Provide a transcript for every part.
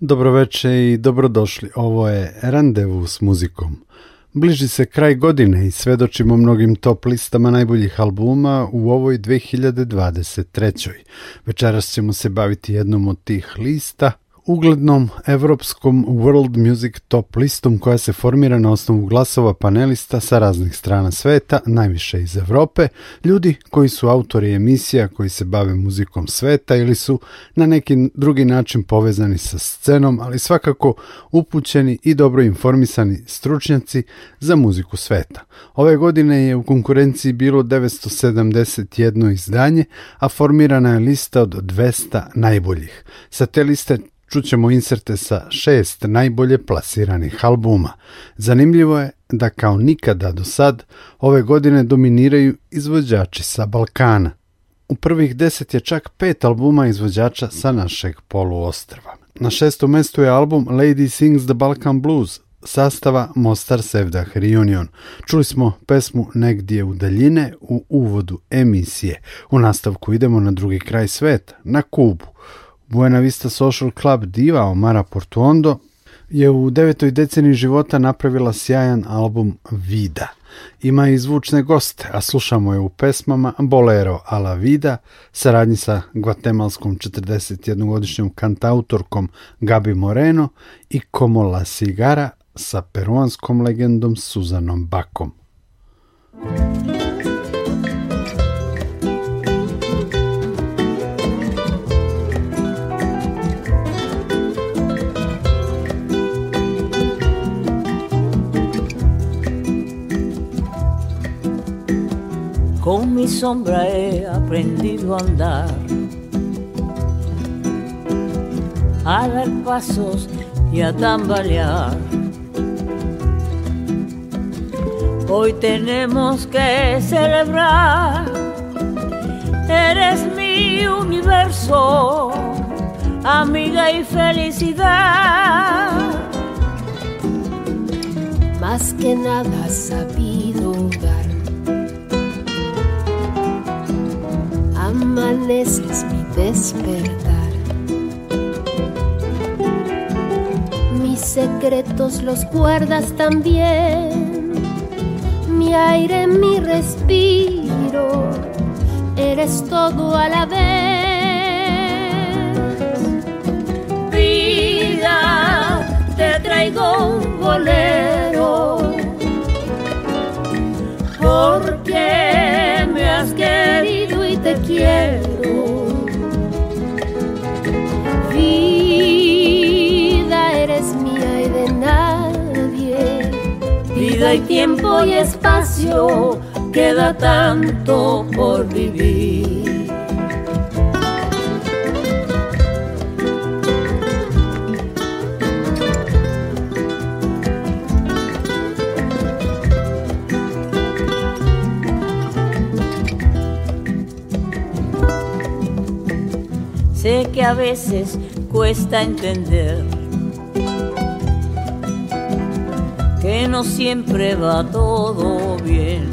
Dobroveče i dobrodošli. Ovo je Randevu s muzikom. Bliži se kraj godine i svedočimo mnogim top listama najboljih albuma u ovoj 2023. Večeras ćemo se baviti jednom od tih lista, uglednom evropskom World Music Top listom koja se formira na osnovu glasova panelista sa raznih strana sveta, najviše iz Evrope, ljudi koji su autori emisija koji se bave muzikom sveta ili su na neki drugi način povezani sa scenom, ali svakako upućeni i dobro informisani stručnjaci za muziku sveta. Ove godine je u konkurenciji bilo 971 izdanje, a formirana je lista od 200 najboljih. Sa te liste čućemo inserte sa šest najbolje plasiranih albuma. Zanimljivo je da kao nikada do sad ove godine dominiraju izvođači sa Balkana. U prvih deset je čak pet albuma izvođača sa našeg poluostrva. Na šestom mestu je album Lady Sings the Balkan Blues sastava Mostar Sevdah Reunion. Čuli smo pesmu Negdje u daljine u uvodu emisije. U nastavku idemo na drugi kraj sveta, na Kubu. Buena Vista Social Club diva Omara Portuondo je u devetoj deceniji života napravila sjajan album Vida. Ima i zvučne goste, a slušamo je u pesmama Bolero a la Vida, saradnji sa gvatemalskom 41-godišnjom kantautorkom Gabi Moreno i Como la Cigara sa peruanskom legendom Suzanom Bakom. Con mi sombra he aprendido a andar, a dar pasos y a tambalear. Hoy tenemos que celebrar, eres mi universo, amiga y felicidad. Más que nada sabido dar, amaneces mi despertar. Mis secretos los guardas también mi aire, mi respiro, eres todo a la vez. Vida, te traigo un bolero, porque quiero. Vida, eres mía y de nadie vida y tiempo y espacio, queda tanto por vivir. Que a veces cuesta entender que no siempre va todo bien.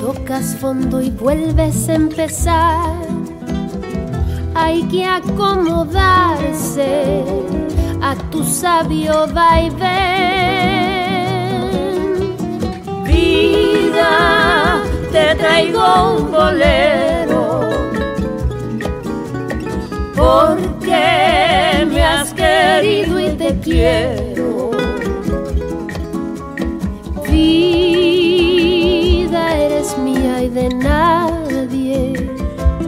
Tocas fondo y vuelves a empezar. Hay que acomodarse a tu sabio vaivén. Vida, te traigo un bolero. Porque me has querido y te quiero. Vida, eres mía y de nadie.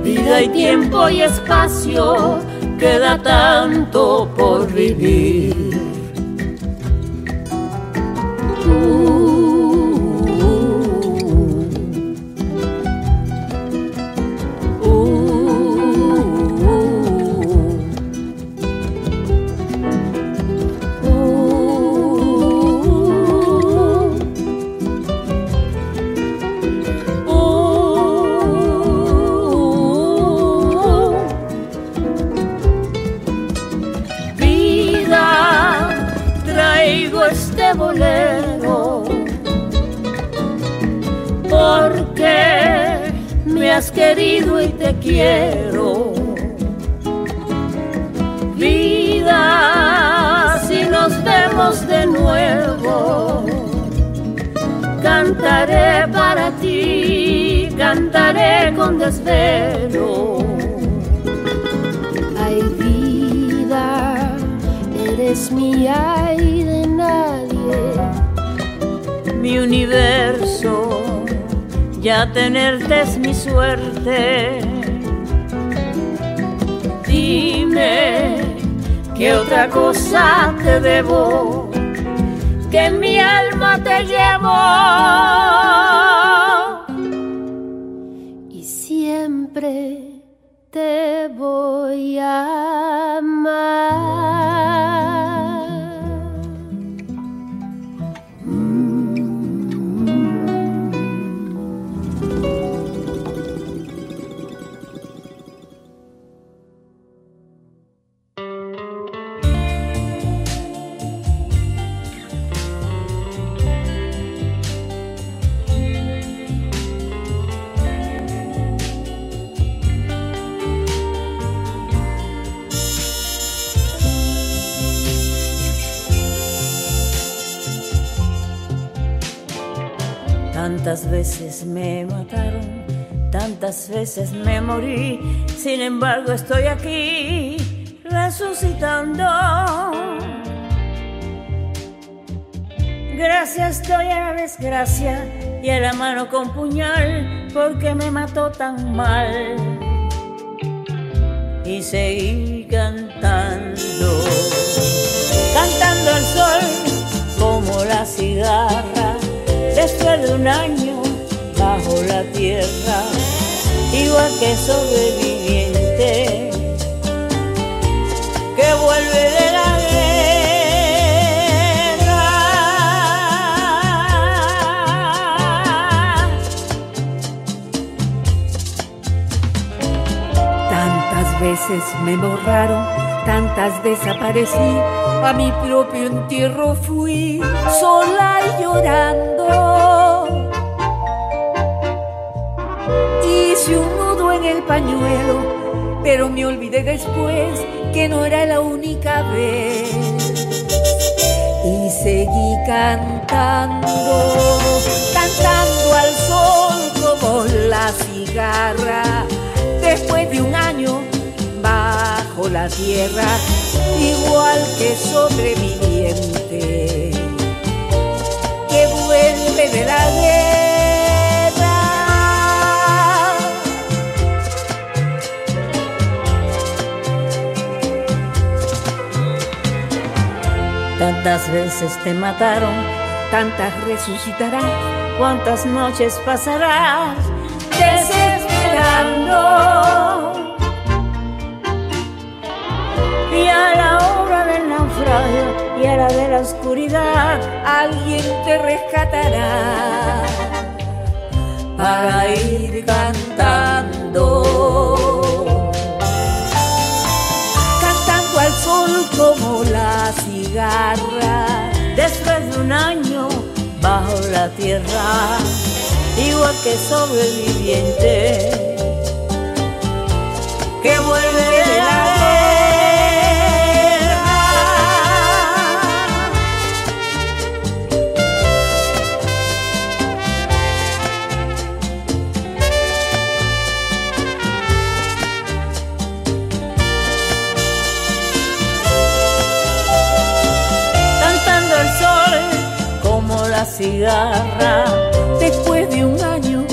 Vida y tiempo y espacio, queda tanto por vivir. Bolero porque me has querido y te quiero. Vida, si nos vemos de nuevo, cantaré para ti, cantaré con desvelo. Ay, vida, eres mía y de nadie. Mi universo, ya tenerte es mi suerte. Dime qué otra cosa te debo, que mi alma te llevo. y siempre te voy a amar. Tantas veces me mataron, tantas veces me morí, sin embargo estoy aquí resucitando. Gracias estoy a la desgracia y a la mano con puñal porque me mató tan mal. Y seguí cantando, cantando al sol como la cigarra después de un año bajo la tierra, igual que sobreviviente que vuelve de la guerra. Tantas veces me borraron, tantas desaparecí, a mi propio entierro fui sola y llorando. Hice un nudo en el pañuelo, pero me olvidé después que no era la única vez. Y seguí cantando, cantando al sol como la cigarra. Después de un año bajo la tierra, igual que sobreviviente, de la. Tantas veces te mataron, tantas resucitarás, cuántas noches pasarás desesperando. Y a la de la oscuridad, alguien te rescatará para ir cantando. Cantando al sol como la cigarra, después de un año bajo la tierra, igual que sobreviviente que vuelve cigarra después de un año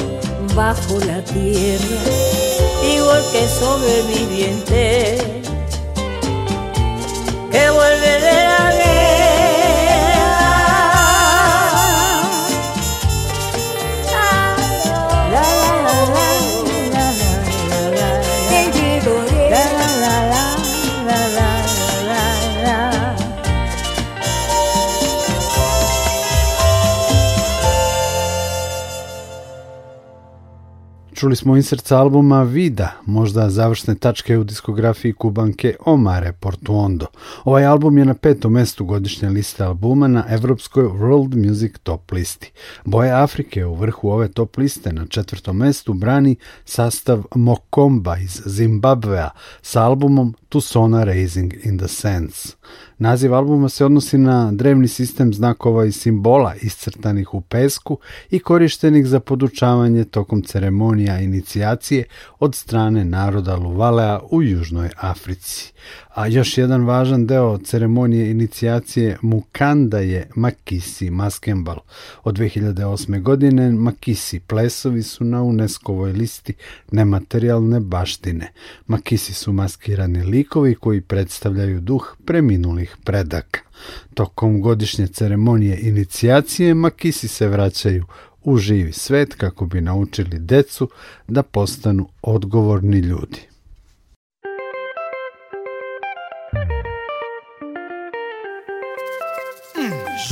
bajo la tierra igual que sobreviviente que vuelve de la guerra. Čuli smo insert sa albuma Vida, možda završne tačke u diskografiji kubanke Omare Portuondo. Ovaj album je na petom mestu godišnje liste albuma na evropskoj World Music Top listi. Boje Afrike u vrhu ove top liste na četvrtom mestu brani sastav Mokomba iz Zimbabvea sa albumom Tucsona Raising in the Sands. Naziv albuma se odnosi na drevni sistem znakova i simbola iscrtanih u pesku i korištenih za podučavanje tokom ceremonija inicijacije od strane naroda Luvalea u Južnoj Africi. A još jedan važan deo ceremonije inicijacije Mukanda je Makisi Maskembal. Od 2008. godine Makisi plesovi su na UNESCO-voj listi nematerijalne baštine. Makisi su maskirani likovi koji predstavljaju duh preminulih predaka. Tokom godišnje ceremonije inicijacije Makisi se vraćaju u živi svet kako bi naučili decu da postanu odgovorni ljudi.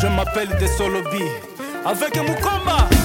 Je m'appelle Desolobi avec Mukoma.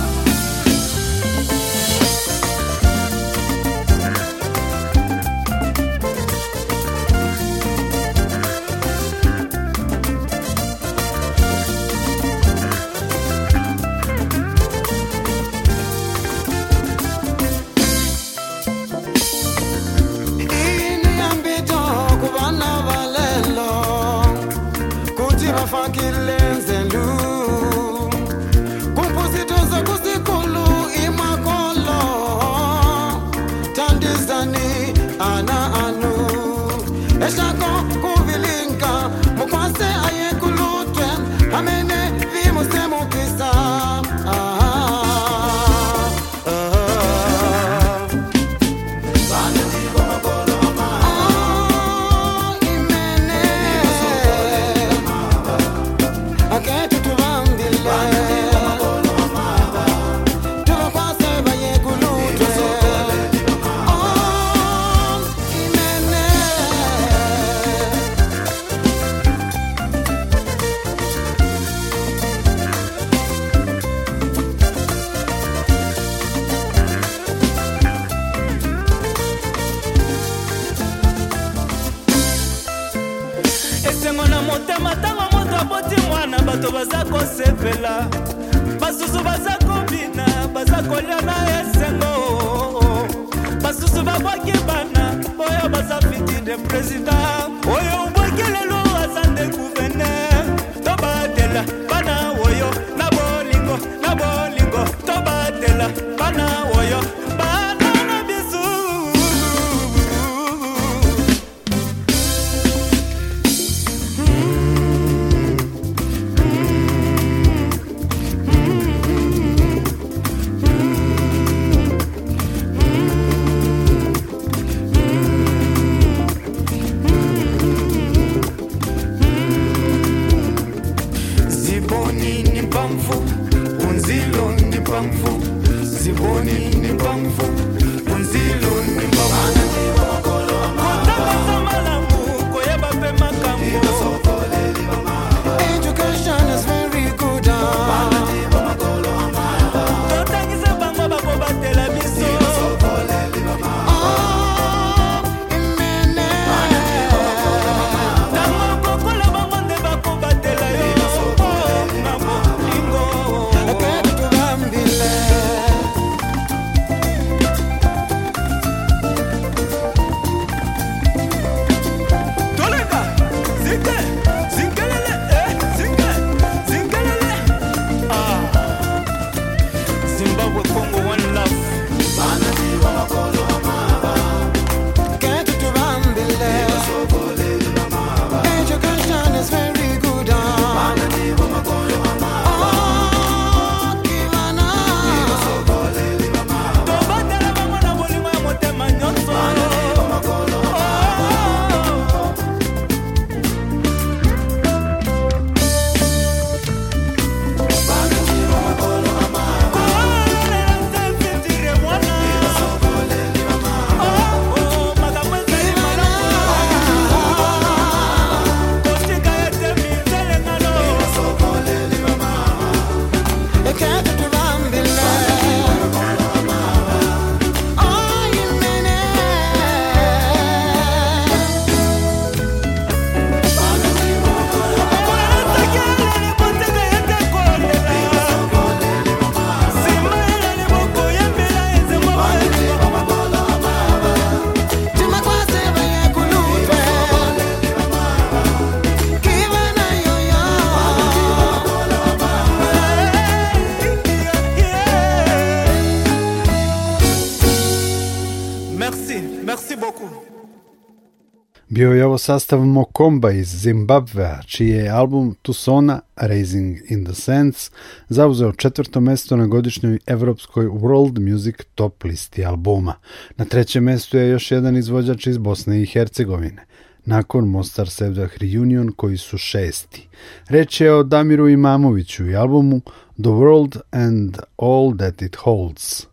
Beaucoup. Bio je ovo sastav Mokomba iz Zimbabvea, čiji je album Tusona Raising in the Sands zauzeo četvrto mesto na godišnjoj evropskoj World Music Top listi albuma. Na trećem mestu je još jedan izvođač iz Bosne i Hercegovine, nakon Mostar Sevdah Reunion koji su šesti. Reč je o Damiru Imamoviću i albumu The World and All That It Holds.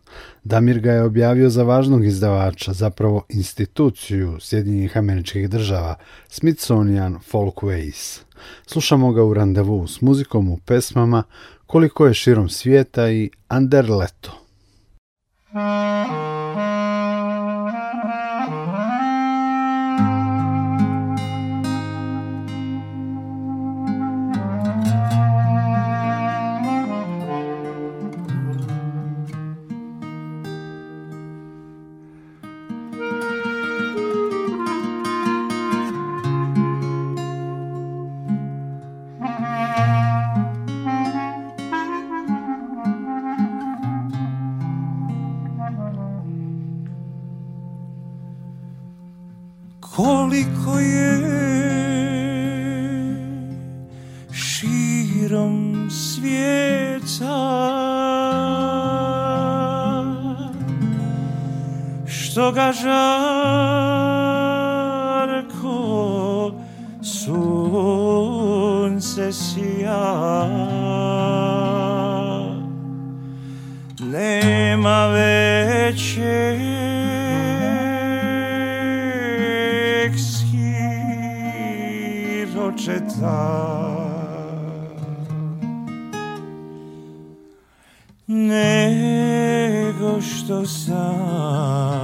Damir ga je objavio za važnog izdavača, zapravo instituciju Sjedinjenih američkih država, Smithsonian Folkways. Slušamo ga u randevu s muzikom u pesmama Koliko je širom svijeta i Anderleto. Većeg skiročeta nego što sam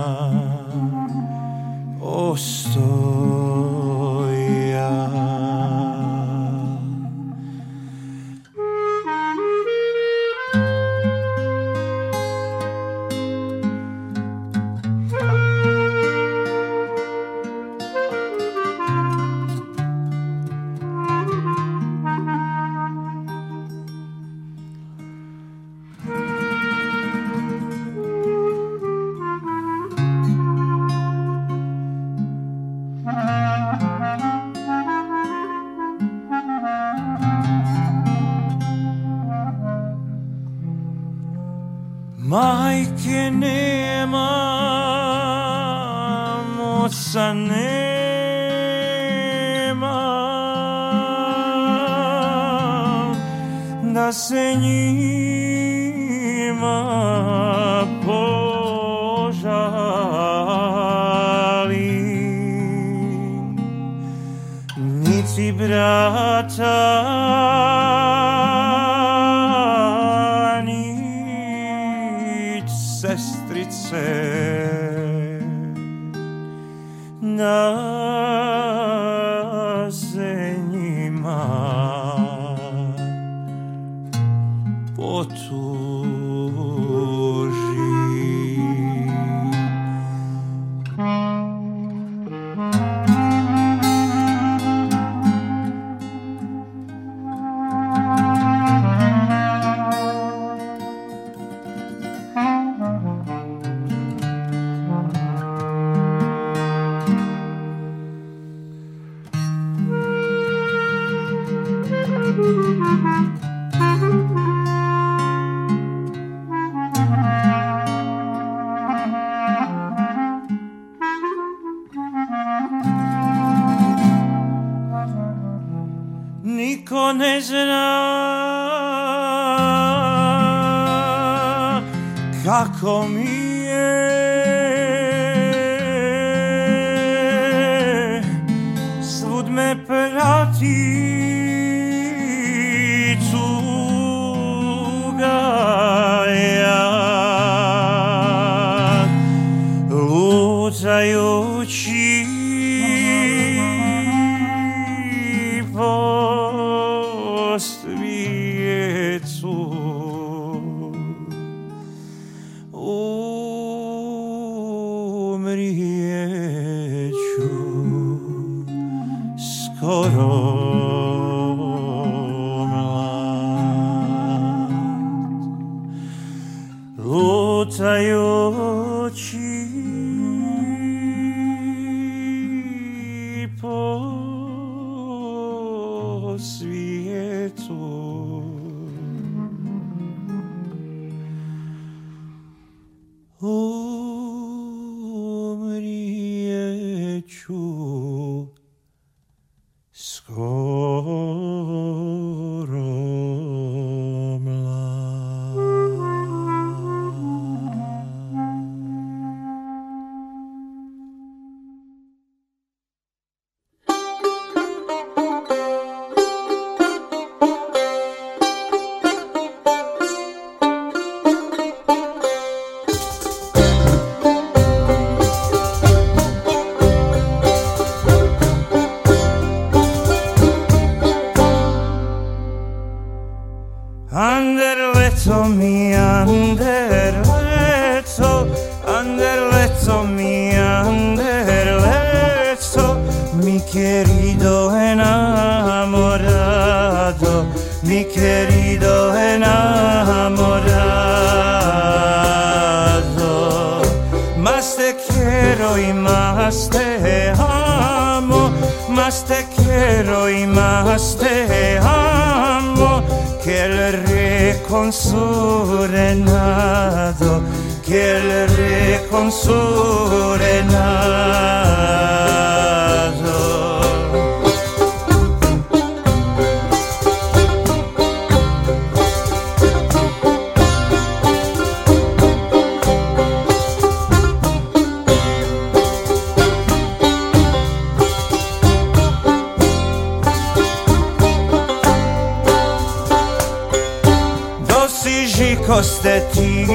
Dos hijos de ti.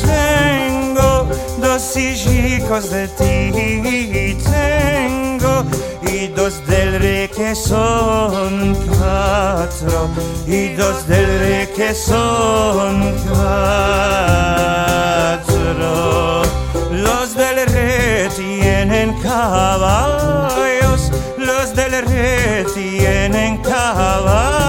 Tengo, dos hijos de ti. Tengo, y dos del rey que son cuatro, y dos del rey que son cuatro. Los del rey tienen caballos, los del rey tienen caballos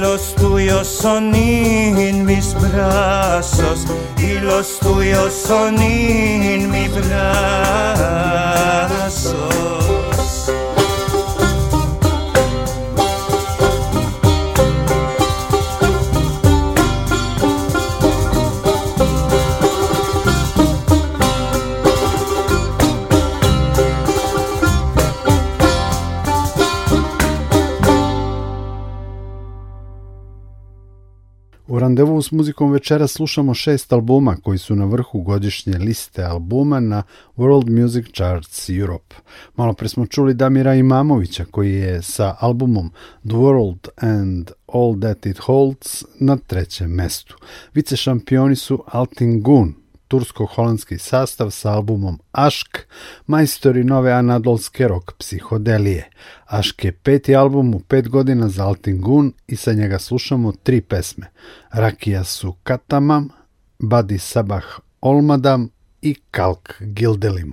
los tuyos son en mis brazos y los tuyos son en mis brazos. Randevu s muzikom večera slušamo šest albuma koji su na vrhu godišnje liste albuma na World Music Charts Europe. Malo pre smo čuli Damira Imamovića koji je sa albumom The World and All That It Holds na trećem mestu. Vice šampioni su Altin Gun, tursko-holandski sastav sa albumom Ašk, majstori nove anadolske rock psihodelije. Ašk je peti album u pet godina za Altingun i sa njega slušamo tri pesme. Rakija su Katamam, Badi Sabah Olmadam i Kalk Gildelim.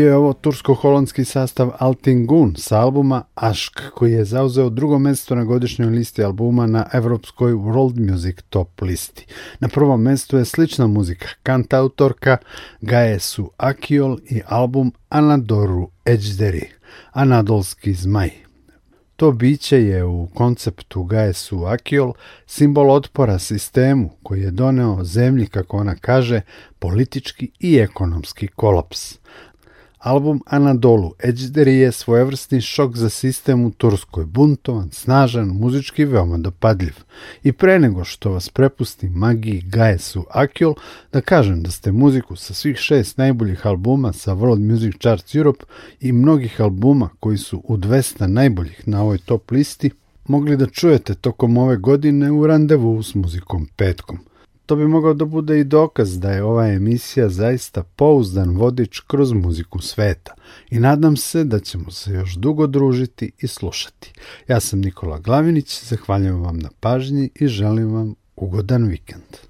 Bio je ovo tursko-holandski sastav Altingun sa albuma Ašk, koji je zauzeo drugo mesto na godišnjoj listi albuma na evropskoj World Music Top listi. Na prvom mestu je slična muzika, kantautorka Gaesu Akiol i album Anadoru Ejderi, Anadolski zmaj. To biće je u konceptu Gaesu Akiol simbol otpora sistemu koji je doneo zemlji, kako ona kaže, politički i ekonomski kolaps. Album Anadolu Ejderi je svojevrsni šok za sistem u Turskoj, buntovan, snažan, muzički veoma dopadljiv. I pre nego što vas prepustim magiji Gaesu Akiol, da kažem da ste muziku sa svih šest najboljih albuma sa World Music Charts Europe i mnogih albuma koji su u 200 najboljih na ovoj top listi mogli da čujete tokom ove godine u randevu s muzikom petkom. To bi mogao da bude i dokaz da je ova emisija zaista pouzdan vodič kroz muziku sveta i nadam se da ćemo se još dugo družiti i slušati. Ja sam Nikola Glavinić, zahvaljujem vam na pažnji i želim vam ugodan vikend.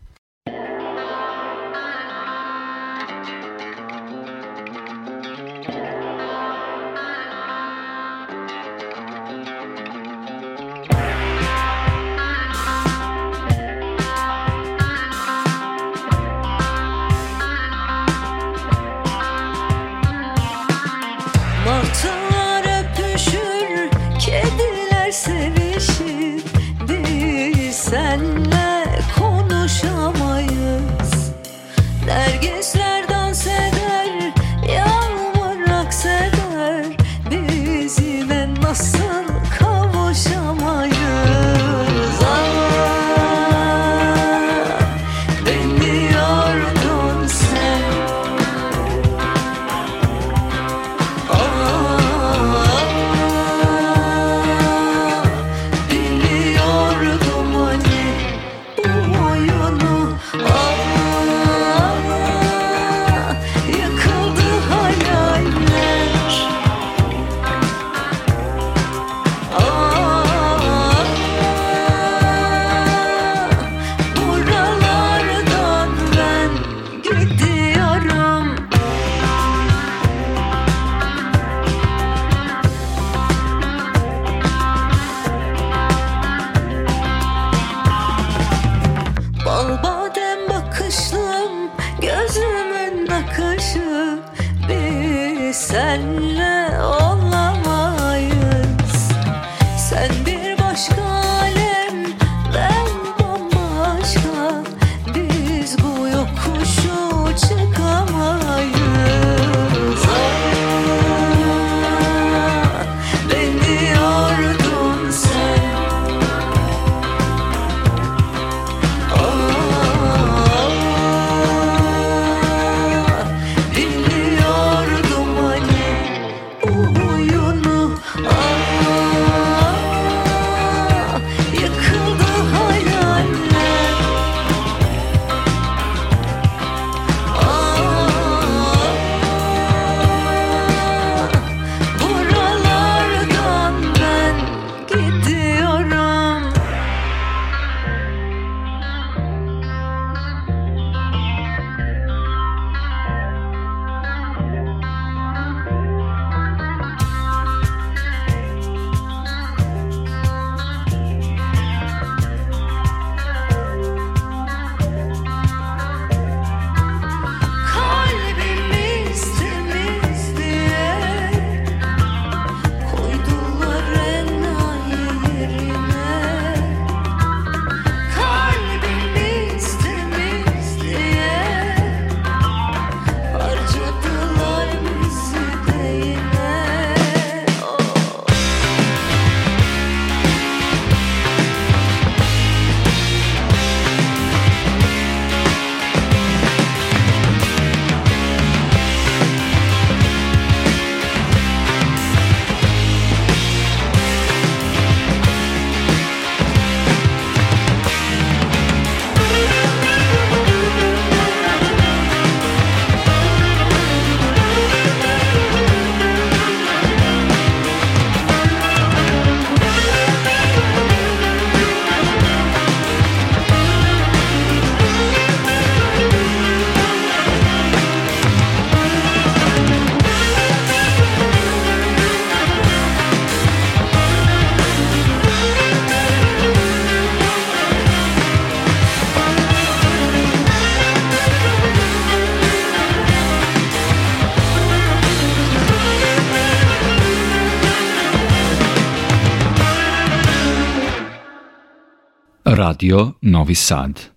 Radio Novi Sad.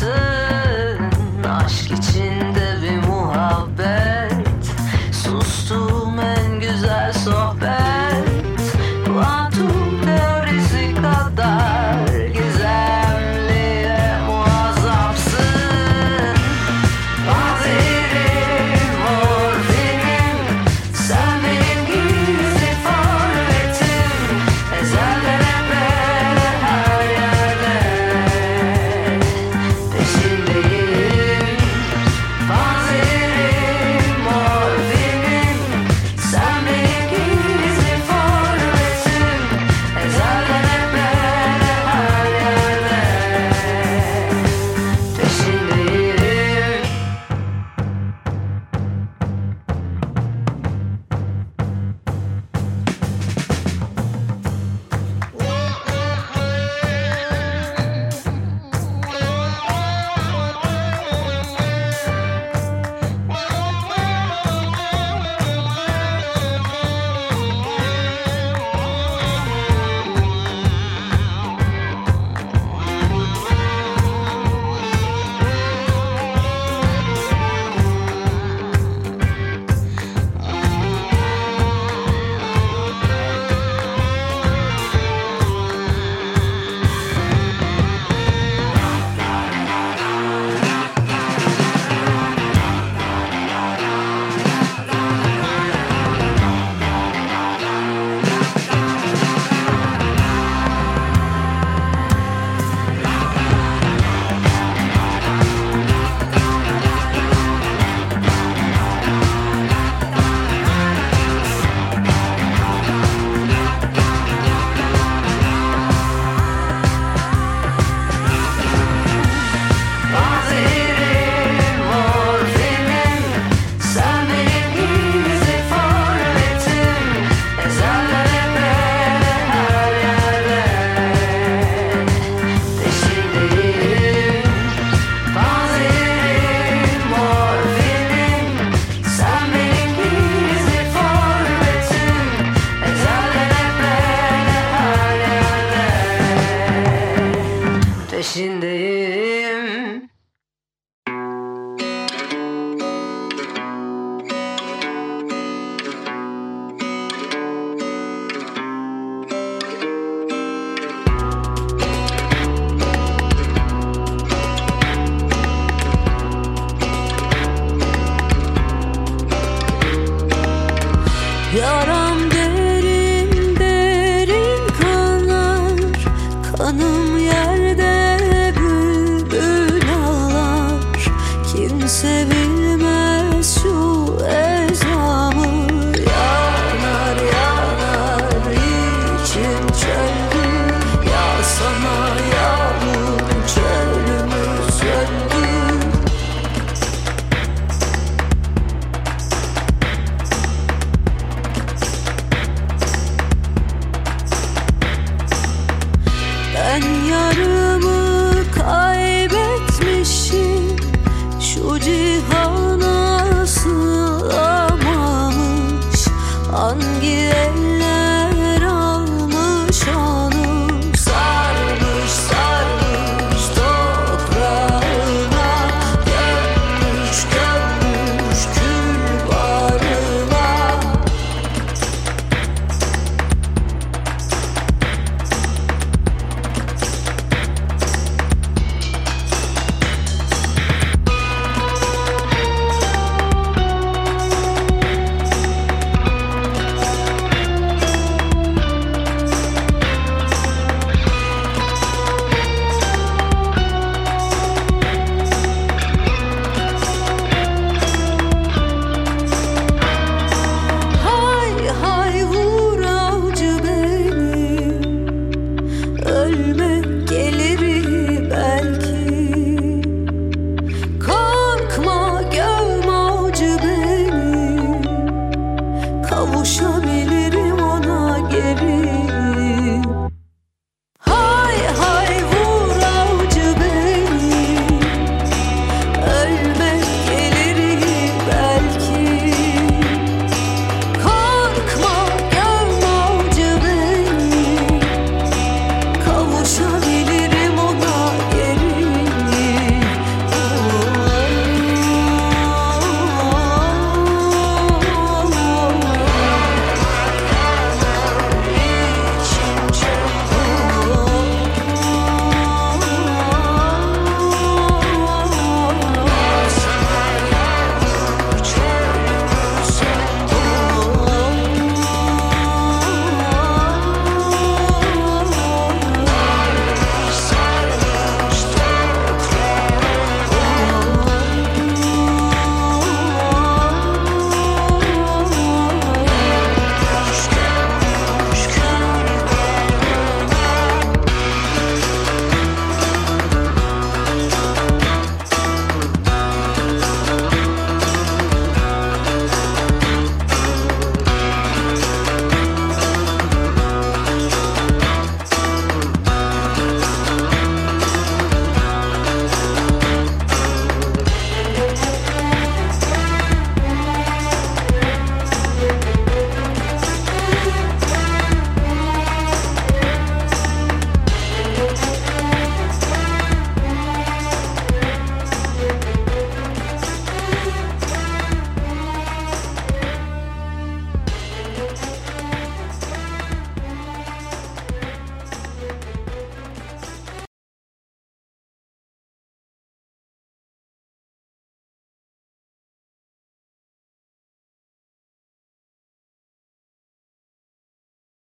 Uh.